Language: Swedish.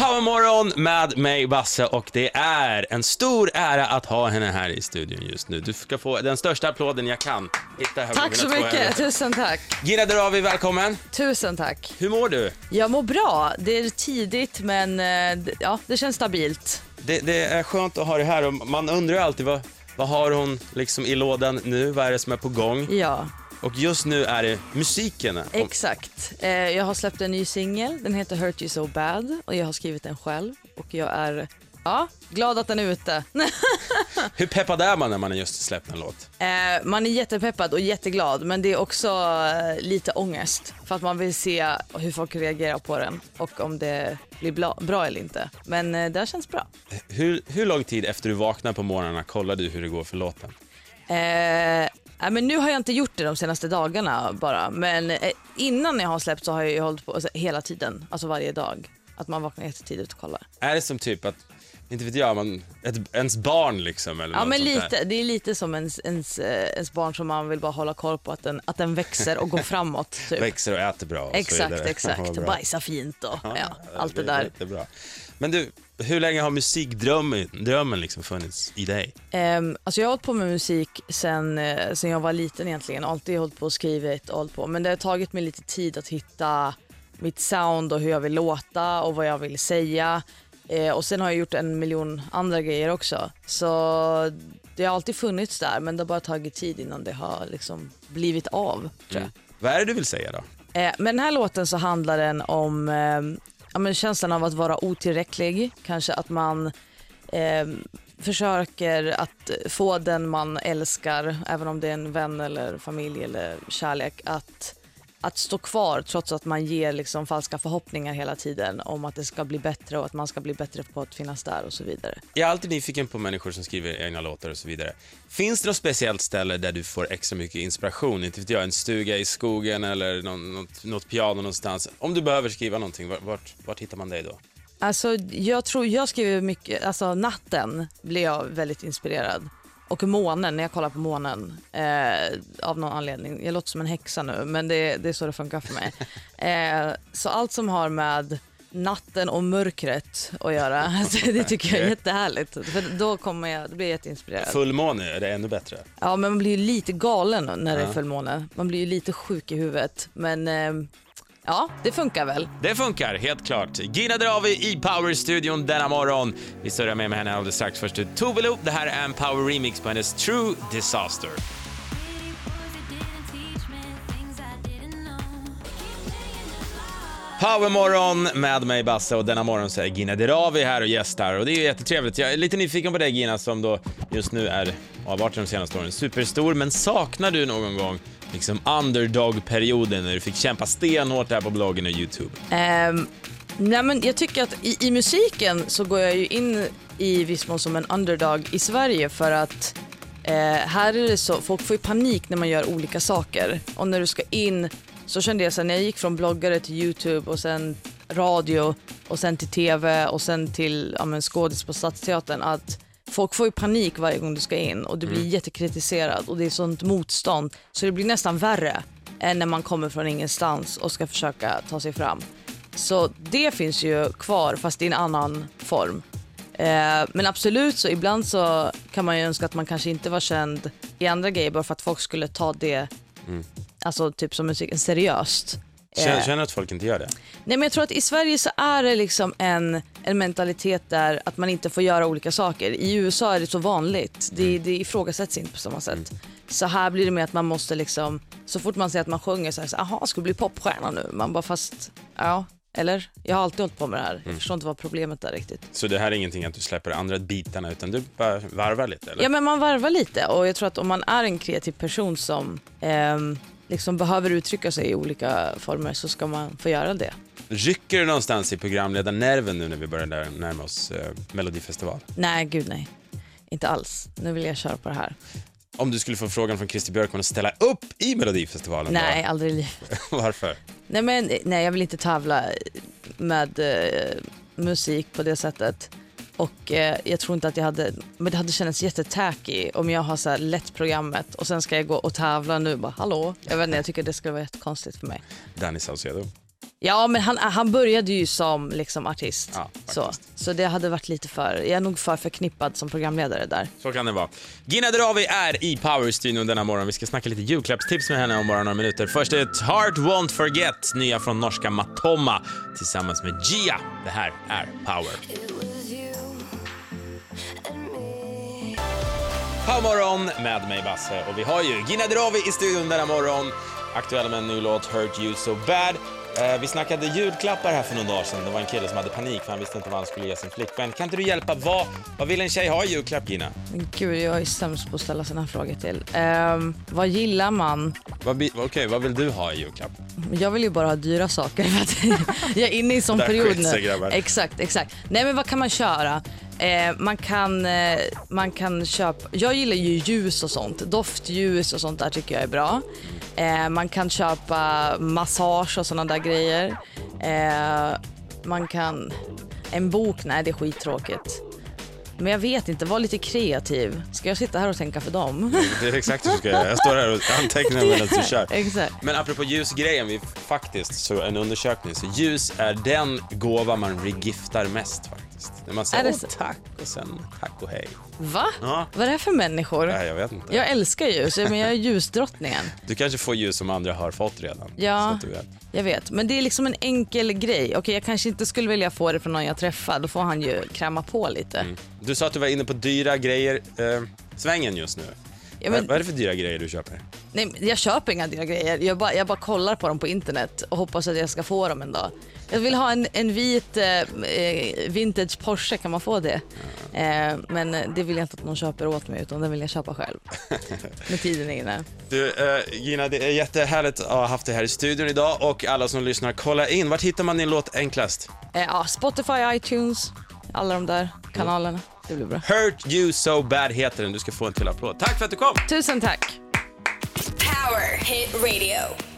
Powermorgon med mig, Basse, och det är en stor ära att ha henne här i studion just nu. Du ska få den största applåden jag kan. Hitta här Tack så mycket, tusen tack. Gina Dirawi, välkommen. Tusen tack. Hur mår du? Jag mår bra. Det är tidigt men eh, ja, det känns stabilt. Det, det är skönt att ha dig här och man undrar ju alltid vad, vad har hon liksom i lådan nu? Vad är det som är på gång? Ja, Och just nu är det musiken. Exakt. Eh, jag har släppt en ny singel, den heter Hurt You So Bad och jag har skrivit den själv och jag är ja, glad att den är ute. Hur peppad är man när man just släppt en låt? Eh, man är jättepeppad och jätteglad men det är också eh, lite ångest för att man vill se hur folk reagerar på den och om det blir bra, bra eller inte. Men eh, det har känts bra. Hur, hur lång tid efter du vaknar på morgnarna kollar du hur det går för låten? Eh, nej, men nu har jag inte gjort det de senaste dagarna bara. Men eh, innan jag har släppt så har jag ju hållit på alltså, hela tiden, alltså varje dag. Att man vaknar jättetidigt och kollar. Är det som typ att, inte vet jag, man, ett, ens barn liksom? Eller Ja men lite, det är lite som ens, ens, eh, ens barn som man vill bara hålla koll på att den, att den växer och går framåt. Typ. Växer och äter bra och Exakt, exakt. Bra. Bajsar fint och ja, allt det är där. jättebra. Men du, hur länge har musikdrömmen drömmen liksom funnits i dig? Um, alltså jag har hållit på med musik sen, eh, sen jag var liten egentligen. Alltid hållit på och skrivit och hållit på. Men det har tagit mig lite tid att hitta mitt sound och hur jag vill låta och vad jag vill säga. Eh, och sen har jag gjort en miljon andra grejer också. Så det har alltid funnits där men det har bara tagit tid innan det har liksom blivit av tror jag. Vad är det du vill säga då? Eh, med den här låten så handlar den om eh, ja, men känslan av att vara otillräcklig. Kanske att man eh, försöker att få den man älskar, även om det är en vän eller familj eller kärlek, att, att stå kvar trots att man ger liksom falska förhoppningar hela tiden om att det ska bli bättre och att man ska bli bättre på att finnas där och så vidare. Jag är alltid nyfiken på människor som skriver egna låtar och så vidare. Finns det något speciellt ställe där du får extra mycket inspiration? Inte vet jag, en stuga i skogen eller någon, något, något piano någonstans. Om du behöver skriva någonting, vart, vart, hittar man dig då? Alltså, jag tror jag skriver mycket, alltså natten blir jag väldigt inspirerad. Och månen, när jag kollar på månen eh, av någon anledning. Jag låter som en häxa nu men det, det är så det funkar för mig. Eh, så allt som har med natten och mörkret att göra, alltså, det tycker jag är jättehärligt. För då kommer jag, då blir jag jätteinspirerad. Fullmåne, är det ännu bättre? Ja men man blir ju lite galen när det är fullmåne. Man blir ju lite sjuk i huvudet. Men eh, ja, det funkar väl. Det funkar, helt klart. Gina Dirawi i Power-studion denna morgon. Vi surrar med, med henne alldeles strax. Först ut Tove Lo. Det här är en Power-remix på hennes True Disaster. Powermorgon med mig Basse och denna morgon så är Gina Dirawi här och gästar och det är ju jättetrevligt. Jag är lite nyfiken på dig Gina som då just nu är, och har varit de senaste åren, superstor. Men saknar du någon gång liksom underdog-perioden när du fick kämpa stenhårt här på bloggen och YouTube? Um, nej men jag tycker att i, i musiken så går jag ju in i viss mån som en underdog i Sverige för att eh, här är det så, folk får ju panik när man gör olika saker. Och när du ska in, så kände jag sen när jag gick från bloggare till YouTube och sen radio och sen till TV och sen till ja, skådis på Stadsteatern att folk får ju panik varje gång du ska in och du blir jättekritiserad och det är sånt motstånd så det blir nästan värre än när man kommer från ingenstans och ska försöka ta sig fram. Så det finns ju kvar fast i en annan form. Eh, men absolut så ibland så kan man ju önska att man kanske inte var känd i andra grejer bara för att folk skulle ta det, alltså typ som musiken, seriöst. Känner, Eh, känner att folk inte gör det? Nej men jag tror att i Sverige så är det liksom en, en mentalitet där att man inte får göra olika saker. I USA är det så vanligt. Det, det ifrågasätts inte på samma sätt. Så här blir det med att man måste liksom, så fort man säger att man sjunger så här, så, aha, ska du bli popstjärna nu? Man bara fast, ja, eller? Jag har alltid hållit på med det här. Jag förstår inte vad problemet är riktigt. Så det här är ingenting att du släpper andra bitarna utan du bara varvar lite eller? Ja men man varvar lite och jag tror att om man är en kreativ person som ehm, liksom behöver uttrycka sig i olika former så ska man få göra det. Rycker du någonstans i programledarnerven nu när vi börjar närma oss eh, Melodifestival? Nej, gud nej. Inte alls. Nu vill jag köra på det här. Om du skulle få frågan från Christer Björkman att ställa upp i Melodifestivalen? Nej, aldrig i livet. Då? Varför? Nej, men, nej, jag vill inte tävla med eh, musik på det sättet. Och eh, jag tror inte att jag hade, men det hade känts jättetacky om jag har så här lätt programmet och sen ska jag gå och tävla nu bara hallå. Jag vet inte, jag tycker det skulle vara jättekonstigt för mig. Danny Saucedo. Ja, men han, han började ju som liksom artist. Ja, så, så det hade varit lite för, jag är nog för förknippad som programledare där. Så kan det vara. Gina Dirawi är i Power-studion denna morgon. Vi ska snacka lite julklappstips med henne om bara några minuter. Först ett Heart Won't Forget, nya från norska Matoma tillsammans med Gia. Det här är Power. Powermorgon med mig Basse och vi har ju Gina Dirawi i studion denna morgon. Aktuell med en ny låt, Hurt You So Bad. Eh, vi snackade julklappar här för några dagar sedan. Det var en kille som hade panik för han visste inte vad han skulle ge sin flickvän. Kan inte du hjälpa? Vad, vad vill en tjej ha i julklapp Gina? Men gud, jag är sämst på att ställa sådana frågor till. Ehm, vad gillar man? Vad, bi- Okej, vad vill du ha i julklapp? Jag vill ju bara ha dyra saker för att jag är inne i sån Där period sig, nu. grabbar. Exakt, exakt. Nej men vad kan man köra? Eh, man, kan, eh, man kan köpa, jag gillar ju ljus och sånt, doftljus och sånt där tycker jag är bra. Eh, man kan köpa massage och såna där grejer. Eh, man kan, en bok, nej det är skittråkigt. Men jag vet inte, var lite kreativ. Ska jag sitta här och tänka för dem? Det är exakt det du ska göra. Jag står här och antecknar medan du kör. Exakt. Men apropå ljusgrejen, vi faktiskt så en undersökning, så ljus är den gåva man regiftar mest faktiskt. När man säger åh tack och sen tack och hej. Va? Ja. Vad är det för människor? Nej, jag vet inte. Jag älskar ljus, men jag är ljusdrottningen. Du kanske får ljus som andra har fått redan. Ja. Vet. Jag vet, men det är liksom en enkel grej. Okej, jag kanske inte skulle vilja få det från någon jag träffar. Då får han ju kräma på lite. Du sa att du var inne på dyra grejer, eh, svängen just nu. Ja, men- vad, är det för dyra grejer du köper? Nej, jag köper inga dyra grejer. Jag bara, jag bara kollar på dem på internet och hoppas att jag ska få dem en dag. Jag vill ha en, en vit eh, eh, vintage Porsche, kan man få det? Eh, men det vill jag inte att någon köper åt mig utan den vill jag köpa själv. När tiden är inne. Du, eh, Gina, det är jättehärligt att ha haft dig här i studion idag och alla som lyssnar, kolla in. Vart hittar man din låt enklast? Eh, ja, Spotify, iTunes, alla de där kanalerna. Det blir bra. Hurt You So Bad heter den. Du ska få en till applåd. Tack för att du kom! Tusen tack! Power Hit Radio.